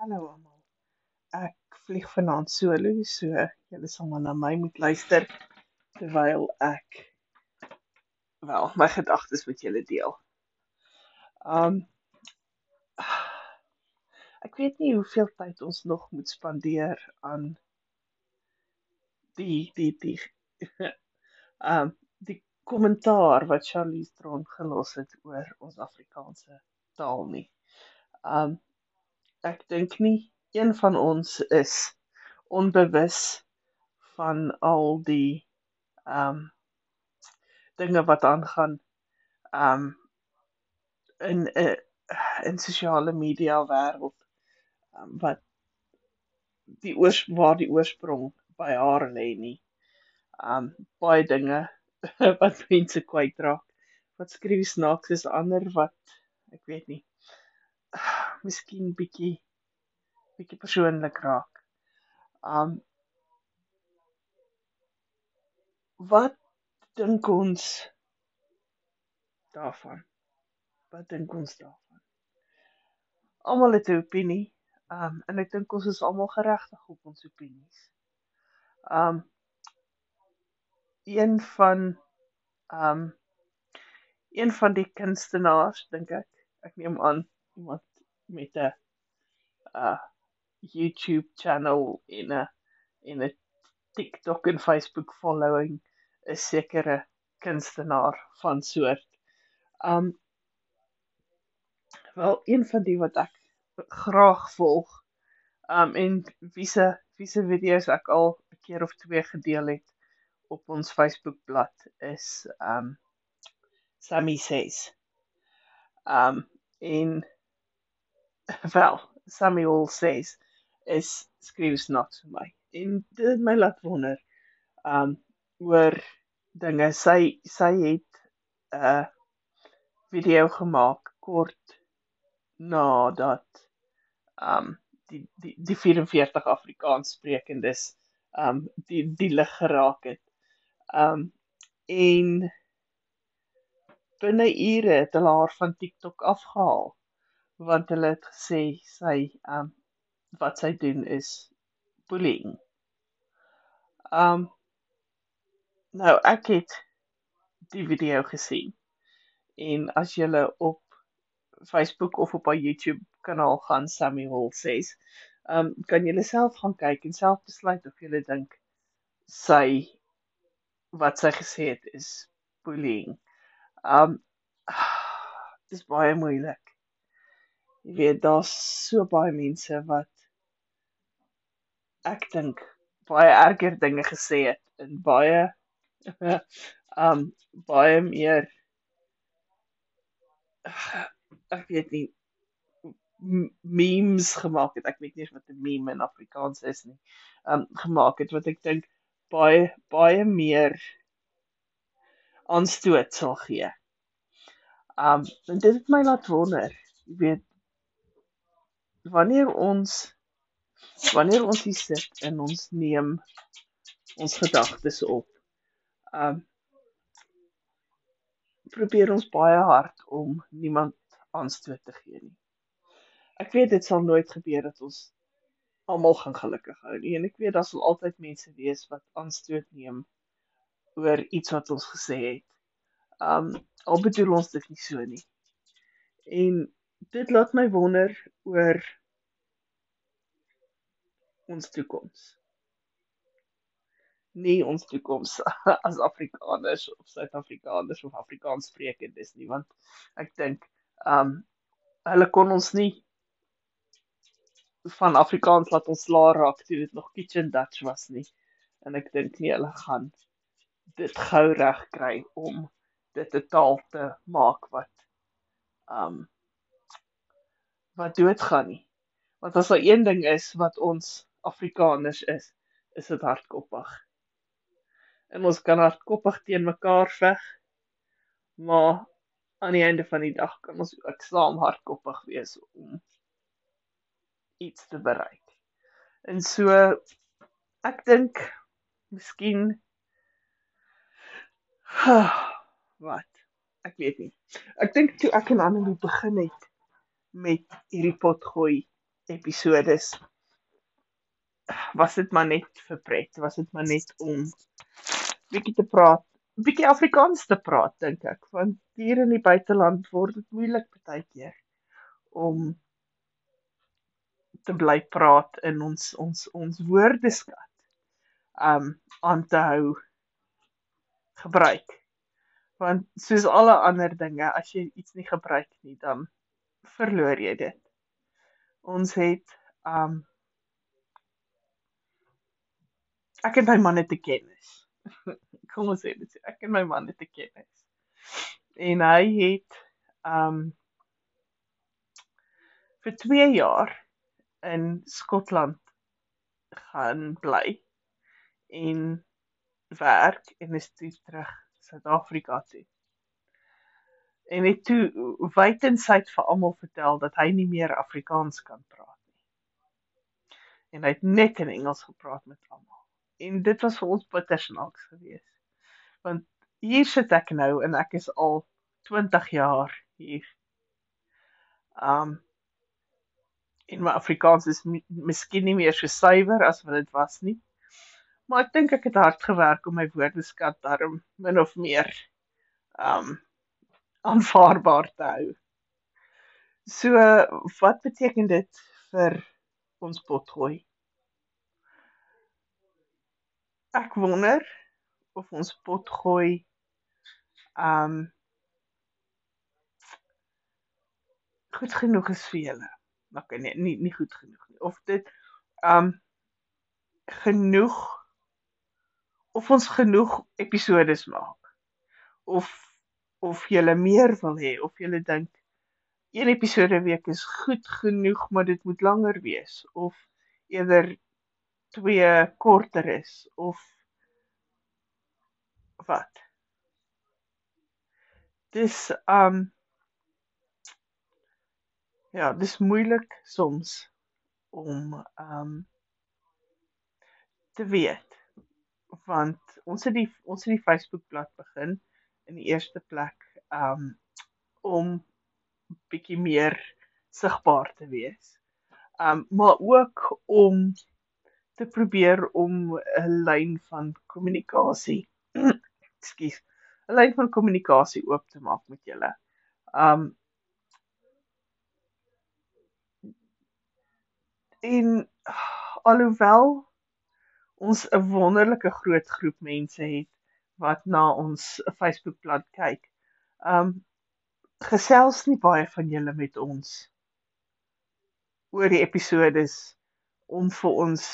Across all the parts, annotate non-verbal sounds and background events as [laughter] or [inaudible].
Hallo almal. Ek vlieg vanaand solo, so julle sal maar na my moet luister terwyl ek wel my gedagtes met julle deel. Um ek weet nie hoeveel tyd ons nog moet spandeer aan die die die [laughs] um die kommentaar wat Charlie Stron gelos het oor ons Afrikaanse taal nie. Um ek dink nie een van ons is onbewus van al die ehm um, dinge wat aangaan ehm um, in 'n uh, in sosiale media wêreld um, wat die oors waar die oorsprong by haar lê nie. Um baie dinge [laughs] wat mense kwytraak. Wat skryf snaaks is ander wat ek weet nie. Miskien bietjie bietjie persoonlik raak. Um wat dink ons daarvan? Wat dink ons daarvan? Almal het 'n opinie. Um en ek dink ons is almal geregtig op ons opinies. Um een van um een van die kunstenaars dink ek ek neem aan iemand met 'n uh YouTube channel en 'n en 'n TikTok en Facebook following 'n sekere kunstenaar van soort. Um wel een van die wat ek graag volg um en wie se wie se video's ek al 'n keer of twee gedeel het op ons Facebook bladsy is um Sammy says. Um en [laughs] wel Samuel says is skryf snaaks vir my. En dit het my laat wonder um oor dinge. Sy sy het 'n uh, video gemaak kort nadat um die die die 44 Afrikaans sprekendes um die die lig geraak het. Um en binne ure het hulle haar van TikTok afgehaal want hulle het gesê sy um wat sy doen is bullying. Um nou ek het die video gesien. En as jy op Facebook of op haar YouTube kanaal gaan Samuel says, um kan jy self gaan kyk en self besluit of jy dink sy wat sy gesê het is bullying. Um [sighs] dis baie moeilik. Jy weet daar's so baie mense wat ek dink baie erger dinge gesê het en baie [laughs] um baie meer ek weet nie memes gemaak het. Ek weet nie wat 'n meme in Afrikaans is nie. Um gemaak het wat ek dink baie baie meer aanstoot sal gee. Um en dit het my laat wonder, jy weet wanneer ons wanneer ons hier sit en ons neem ons gedagtes op. Um probeer ons baie hard om niemand aanstoot te gee nie. Ek weet dit sal nooit gebeur dat ons almal gaan gelukkig hou nie en ek weet daar sal altyd mense wees wat aanstoot neem oor iets wat ons gesê het. Um al bedoel ons dit nie so nie. En dit laat my wonder oor ons toekoms. Nie ons toekoms [laughs] as Afrikaners of Suid-Afrikaners of Afrikaanssprekendes nie, want ek dink um hulle kon ons nie van Afrikaans laat ontslaa raak toe dit nog kitchen Dutch was nie. En ek dink nie hulle gaan dit gou reg kry om dit 'n taal te maak wat um wat doodgaan nie. Want as daar een ding is wat ons Afrikaners is, is dit hardkoppig. En ons kan hardkoppig teen mekaar veg, maar aan die einde van die dag kan ons ook saam hardkoppig wees om iets te bereik. En so ek dink miskien [sighs] wat ek weet nie. Ek dink toe ek en Annelie begin het met hierdie pot gooi episodes was dit maar net vir pret, was dit maar net om bietjie te praat, bietjie Afrikaans te praat dink ek, want hier in die buiteland word dit moeilik baie keer om te bly praat in ons ons ons woordeskat. Um aan te hou gebruik. Want soos alle ander dinge, as jy iets nie gebruik nie, dan verloor jy dit. Ons het um ek en my man het 'n kennis. [laughs] Kom ons sê dit. Ek en my man het 'n kennis. En hy het um vir 2 jaar in Skotland gaan bly en werk en is toe terug Suid-Afrika toe. En het toe wydensyd vir almal vertel dat hy nie meer Afrikaans kan praat nie. En hy het net in Engels gepraat met almal en dit was vir ons bitter snaaks geweest. Want hier sit ek nou en ek is al 20 jaar hier. Um en my Afrikaans is miskien nie meer so suiwer as wat dit was nie. Maar ek dink ek het hard gewerk om my woordeskat daarom min of meer um aanvaarbaar te hou. So wat beteken dit vir ons potgooi? Ek wonder of ons potgooi um goed genoeg is vir julle. Okay, nee, nie nie goed genoeg nie. Of dit um genoeg of ons genoeg episodes maak. Of of julle meer wil hê of julle dink een episode 'n week is goed genoeg, maar dit moet langer wees of eerder twee korter is of wat. Dis um ja, dis moeilik soms om um te weet want ons het die ons het die Facebookblad begin in die eerste plek um om bietjie meer sigbaar te wees. Um maar ook om te probeer om 'n lyn van kommunikasie ekskuus [clears throat] 'n lyn van kommunikasie oop te maak met julle. Um en alhoewel ons 'n wonderlike groot groep mense het wat na ons Facebookblad kyk. Um gesels nie baie van julle met ons oor die episodes om vir ons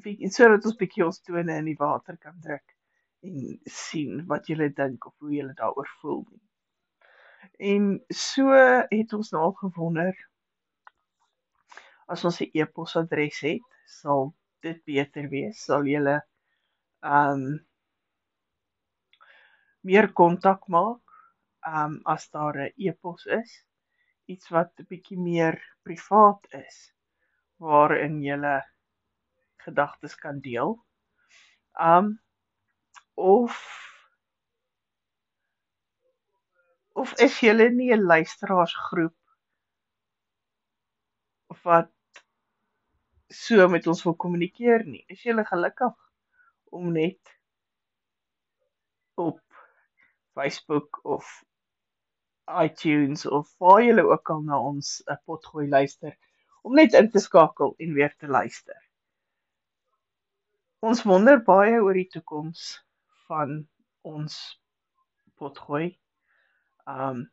en sodat ons bietjie ons tone in die water kan druk en sien wat julle dink of hoe julle daaroor voel nie. En so het ons nou gewonder as ons 'n e-posadres het, sal dit beter wees. Sal julle ehm um, meer kontak maak um, as daar 'n e-pos is, iets wat 'n bietjie meer privaat is waarin julle gedagtes kan deel. Um of of is julle nie 'n luisteraarsgroep wat so met ons wil kommunikeer nie? Is julle gelukkig om net op Facebook of iTunes of waar julle ook al na ons 'n eh, potgooi luister om net in te skakel en weer te luister. Ons wonder baie oor die toekoms van ons potgooi. Um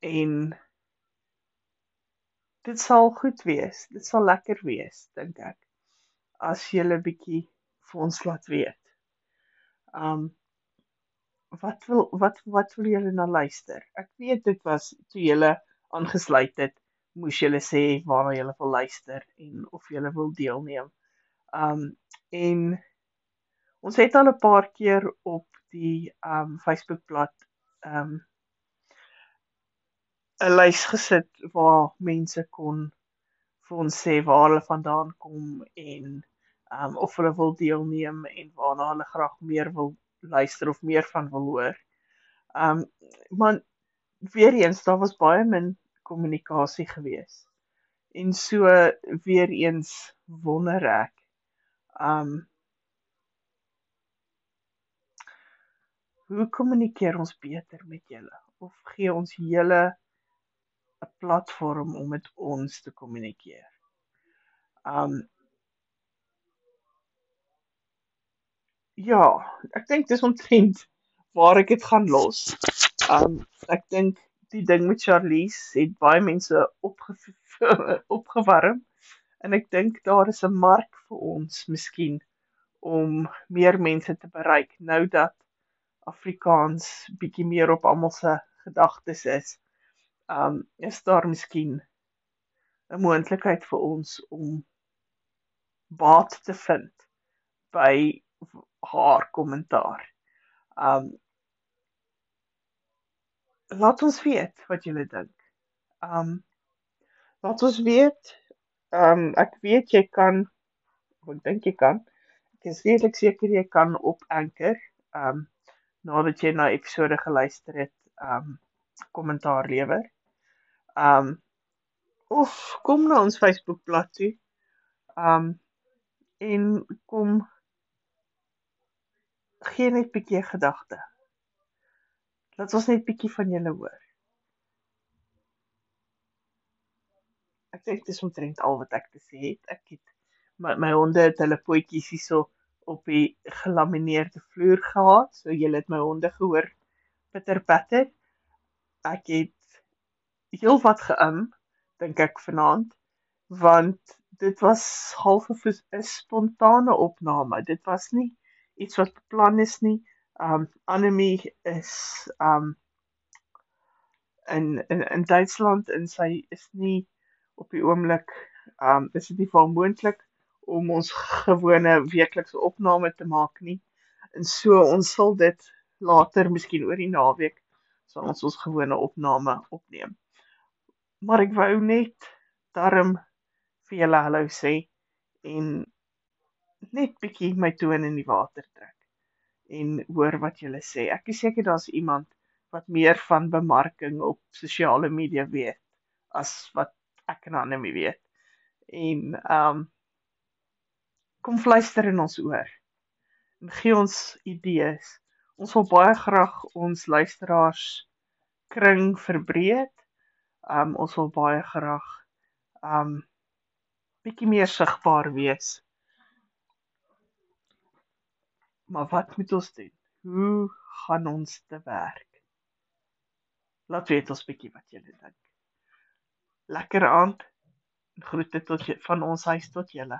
en dit sal goed wees. Dit sal lekker wees, dink ek. As jy 'n bietjie vir ons laat weet. Um wat wil wat wat wil julle na luister? Ek weet dit was toe julle aangesluit het, moes julle sê waarna julle wil luister en of julle wil deelneem. Um en ons het al 'n paar keer op die um Facebookblad um 'n lys gesit waar mense kon vir ons sê waar hulle vandaan kom en um of hulle wil deelneem en waarna hulle graag meer wil luister of meer van wil hoor. Um maar weer eens daar was baie min kommunikasie geweest En so weer eens wonder ek um hoe kommunikeer ons beter met julle of gee ons julle 'n platform om met ons te kommunikeer. Um ja, ek dink dis omtrent waar ek dit gaan los. Um ek dink die ding met Charlize het baie mense opge [laughs] opgewarm en ek dink daar is 'n mark vir ons miskien om meer mense te bereik nou dat Afrikaans bietjie meer op almal se gedagtes is. Um is daar miskien 'n moontlikheid vir ons om baat te vind by haar kommentaar. Um laat ons weet wat julle dink. Um laat ons weet. Um ek weet jy kan ek dink jy kan. Ek is redelik seker jy kan op Anchor um nadat jy na episode geluister het, um kommentaar lewer. Um of kom na ons Facebook bladsy toe. Um en kom gee net 'n bietjie gedagte. Laat ons net bietjie van julle hoor. Ek dink dis omtrent al wat ek te sê het. Ek het my my honde het hulle potjies hierso op die gelamineerde vloer gehad. So julle het my honde gehoor pitter patter. Ek het heelwat geim dink ek vanaand want dit was half 'n spontane opname. Dit was nie iets wat beplan is nie. Um Anemie is um in in in Duitsland en sy is nie op die oomblik um is dit nie vir moontlik om ons gewone weeklikse opname te maak nie. En so ons sal dit later miskien oor die naweek sal ons ons gewone opname opneem. Maar ek wou net darm vir julle hallo sê en net bietjie my toon in die water trek en hoor wat julle sê. Ek is seker daar's iemand wat meer van bemarking op sosiale media weet as wat ek en Annelie weet. En ehm um, kom fluister in ons oor. En gee ons idees. Ons wil baie graag ons luisteraars kring verbreed. Ehm um, ons wil baie graag ehm um, bietjie meer sigbaar wees Maar wat moet ons doen? Hoe gaan ons te werk? Laat weet ons bietjie wat julle dink. Lekker aand. Groete tot van ons huis tot julle.